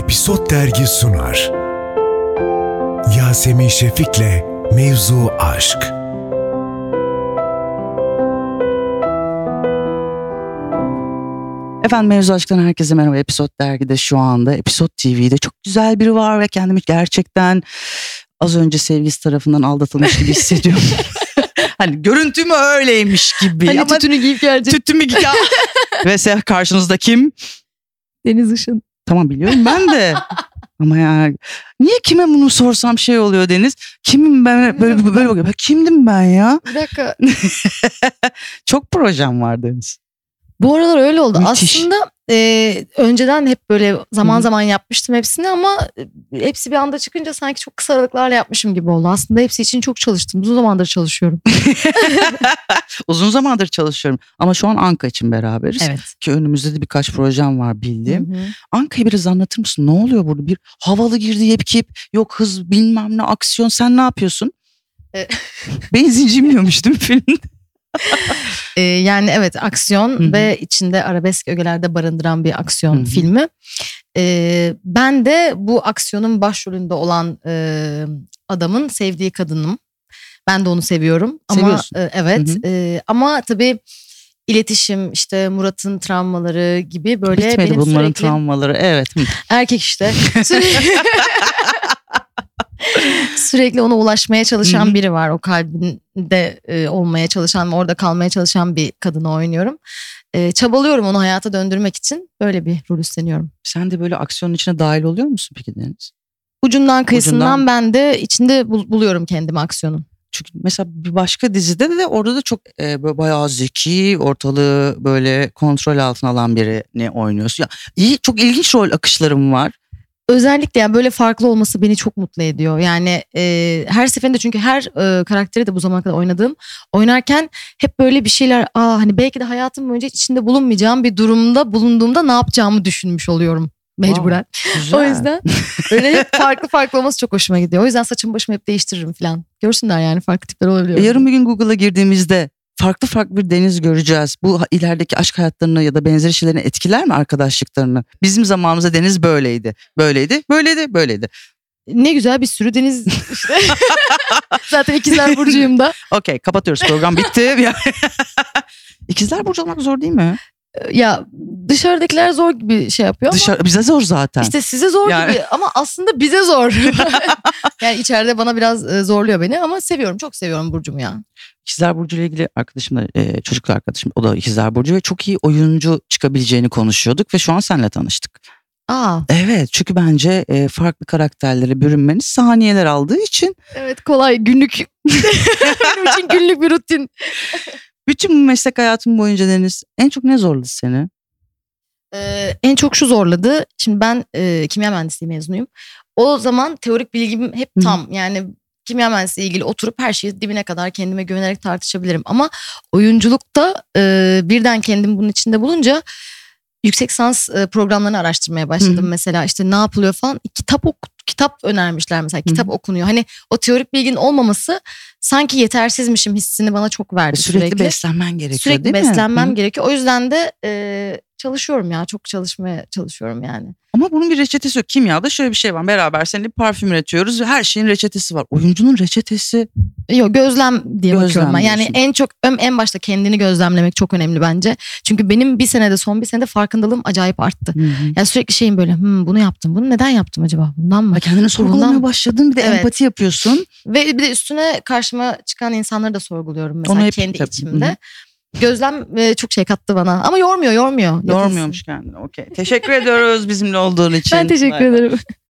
Episod Dergi sunar. Yasemin Şefik'le Mevzu Aşk. Efendim Mevzu Aşk'tan herkese merhaba. Episod Dergi'de şu anda, Episod TV'de çok güzel biri var ve kendimi gerçekten az önce sevgisi tarafından aldatılmış gibi hissediyorum. hani görüntümü öyleymiş gibi. Hani ama tütünü giyip gelecek tütümü gi- Ya! ve karşınızda kim? Deniz Işın. Tamam biliyorum ben de. Ama ya niye kime bunu sorsam şey oluyor Deniz? Kimim ben böyle böyle bakıyorum. Kimdim ben ya? Bir dakika. Çok projem var Deniz. Bu aralar öyle oldu. Müthiş. Aslında e, önceden hep böyle zaman Hı zaman yapmıştım hepsini ama e, hepsi bir anda çıkınca sanki çok kısa aralıklarla yapmışım gibi oldu. Aslında hepsi için çok çalıştım. Uzun zamandır çalışıyorum. Uzun zamandır çalışıyorum ama şu an Anka için beraberiz. Evet. Ki önümüzde de birkaç projem var bildiğim. Hı hı. Anka'yı biraz anlatır mısın? Ne oluyor burada? Bir havalı girdi yep kip. Yok hız bilmem ne aksiyon. Sen ne yapıyorsun? E- Benzinciyim diyormuş değil mi filmde? E, yani evet aksiyon Hı hı. ve içinde arabesk ögelerde barındıran bir aksiyon Hı hı. filmi. E, ben de bu aksiyonun başrolünde olan e, adamın sevdiği kadınım. Ben de onu seviyorum. Ama Seviyorsun. e, evet. E, ama tabii iletişim işte Murat'ın travmaları gibi böyle Bitmedi benim bunların sürekli travmaları. Evet. Erkek işte sürekli, ona ulaşmaya çalışan biri var. O kalbinde e, olmaya çalışan, orada kalmaya çalışan bir kadını oynuyorum. E, çabalıyorum onu hayata döndürmek için böyle bir rol üstleniyorum. Sen de böyle aksiyonun içine dahil oluyor musun peki Deniz? Ucundan kıyısından Ucundan. ben de içinde bul- buluyorum kendimi aksiyonun. Çünkü mesela bir başka dizide de orada da çok e, böyle bayağı zeki, ortalığı böyle kontrol altına alan birini oynuyorsun. Ya, iyi, çok ilginç rol akışlarım var. Özellikle yani böyle farklı olması beni çok mutlu ediyor. Yani e, her seferinde çünkü her e, karakteri de bu zamana kadar oynadığım oynarken hep böyle bir şeyler aa hani belki de hayatım boyunca hiç içinde bulunmayacağım bir durumda bulunduğumda ne yapacağımı düşünmüş oluyorum mecburen. Güzel. O yüzden böyle hep farklı farklı olması çok hoşuma gidiyor. O yüzden saçımı başımı hep değiştiririm falan. Görsünler yani farklı tipler olabiliyor. E, Yarın bir gün Google'a girdiğimizde farklı farklı bir deniz göreceğiz. Bu ilerideki aşk hayatlarını ya da benzeri şeylerini etkiler mi arkadaşlıklarını? Bizim zamanımızda deniz böyleydi. Böyleydi, böyleydi, böyleydi. Ne güzel bir sürü deniz işte. Zaten ikizler burcuyum da. Okey kapatıyoruz program bitti. İkizler burcu olmak zor değil mi? Ya dışarıdakiler zor gibi şey yapıyor ama Dışarı, bize zor zaten. İşte size zor Yani- gibi ama aslında bize zor. yani içeride bana biraz e, zorluyor beni ama seviyorum. Çok seviyorum Burcu'mu ya. İkizler Burcu ile ilgili arkadaşımla e, çocuklu arkadaşım o da İkizler Burcu ve çok iyi oyuncu çıkabileceğini konuşuyorduk ve şu an seninle tanıştık. Aa, Evet çünkü bence e, farklı karakterlere bürünmeniz saniyeler aldığı için evet kolay günlük. Benim için günlük bir rutin. bütün bu meslek hayatım boyunca Deniz en çok ne zorladı seni? Ee, en çok şu zorladı. Şimdi ben e, kimya mühendisliği mezunuyum. O zaman teorik bilgim hep Hı. tam. Yani kimya mühendisliği ilgili oturup her şeyi dibine kadar kendime güvenerek tartışabilirim. Ama oyunculukta e, birden kendimi bunun içinde bulunca yüksek sans e, programlarını araştırmaya başladım. Hı hı. Mesela işte ne yapılıyor falan. Kitap ok kitap önermişler mesela. Hı hı. Kitap okunuyor. Hani o teorik bilginin olmaması sanki yetersizmişim hissini bana çok verdi Sürekli, sürekli. beslenmen gerekiyor Sürekli değil mi? beslenmem Hı. gerekiyor. O yüzden de e, çalışıyorum ya. Çok çalışmaya çalışıyorum yani. Ama bunun bir reçetesi yok. Kimyada şöyle bir şey var. Beraber seninle parfüm üretiyoruz ve her şeyin reçetesi var. Oyuncunun reçetesi Yok gözlem diye Gözlem bakıyorum ben. Yani diyorsun. en çok en- başta kendini gözlemlemek çok önemli bence. Çünkü benim bir senede son bir senede farkındalığım acayip arttı. Yani sürekli şeyim böyle hmm, bunu yaptım bunu neden yaptım acaba bundan mı? Ay, kendini sorgulamaya başladın bir de Evet. empati yapıyorsun. Ve bir de üstüne karşıma çıkan insanları da sorguluyorum mesela Onu hep- kendi tabii, içimde. Gözlem e, çok şey kattı bana ama yormuyor yormuyor. Yormuyormuş kendini. Okey. Teşekkür ediyoruz bizimle olduğun için. Ben teşekkür bay. ederim.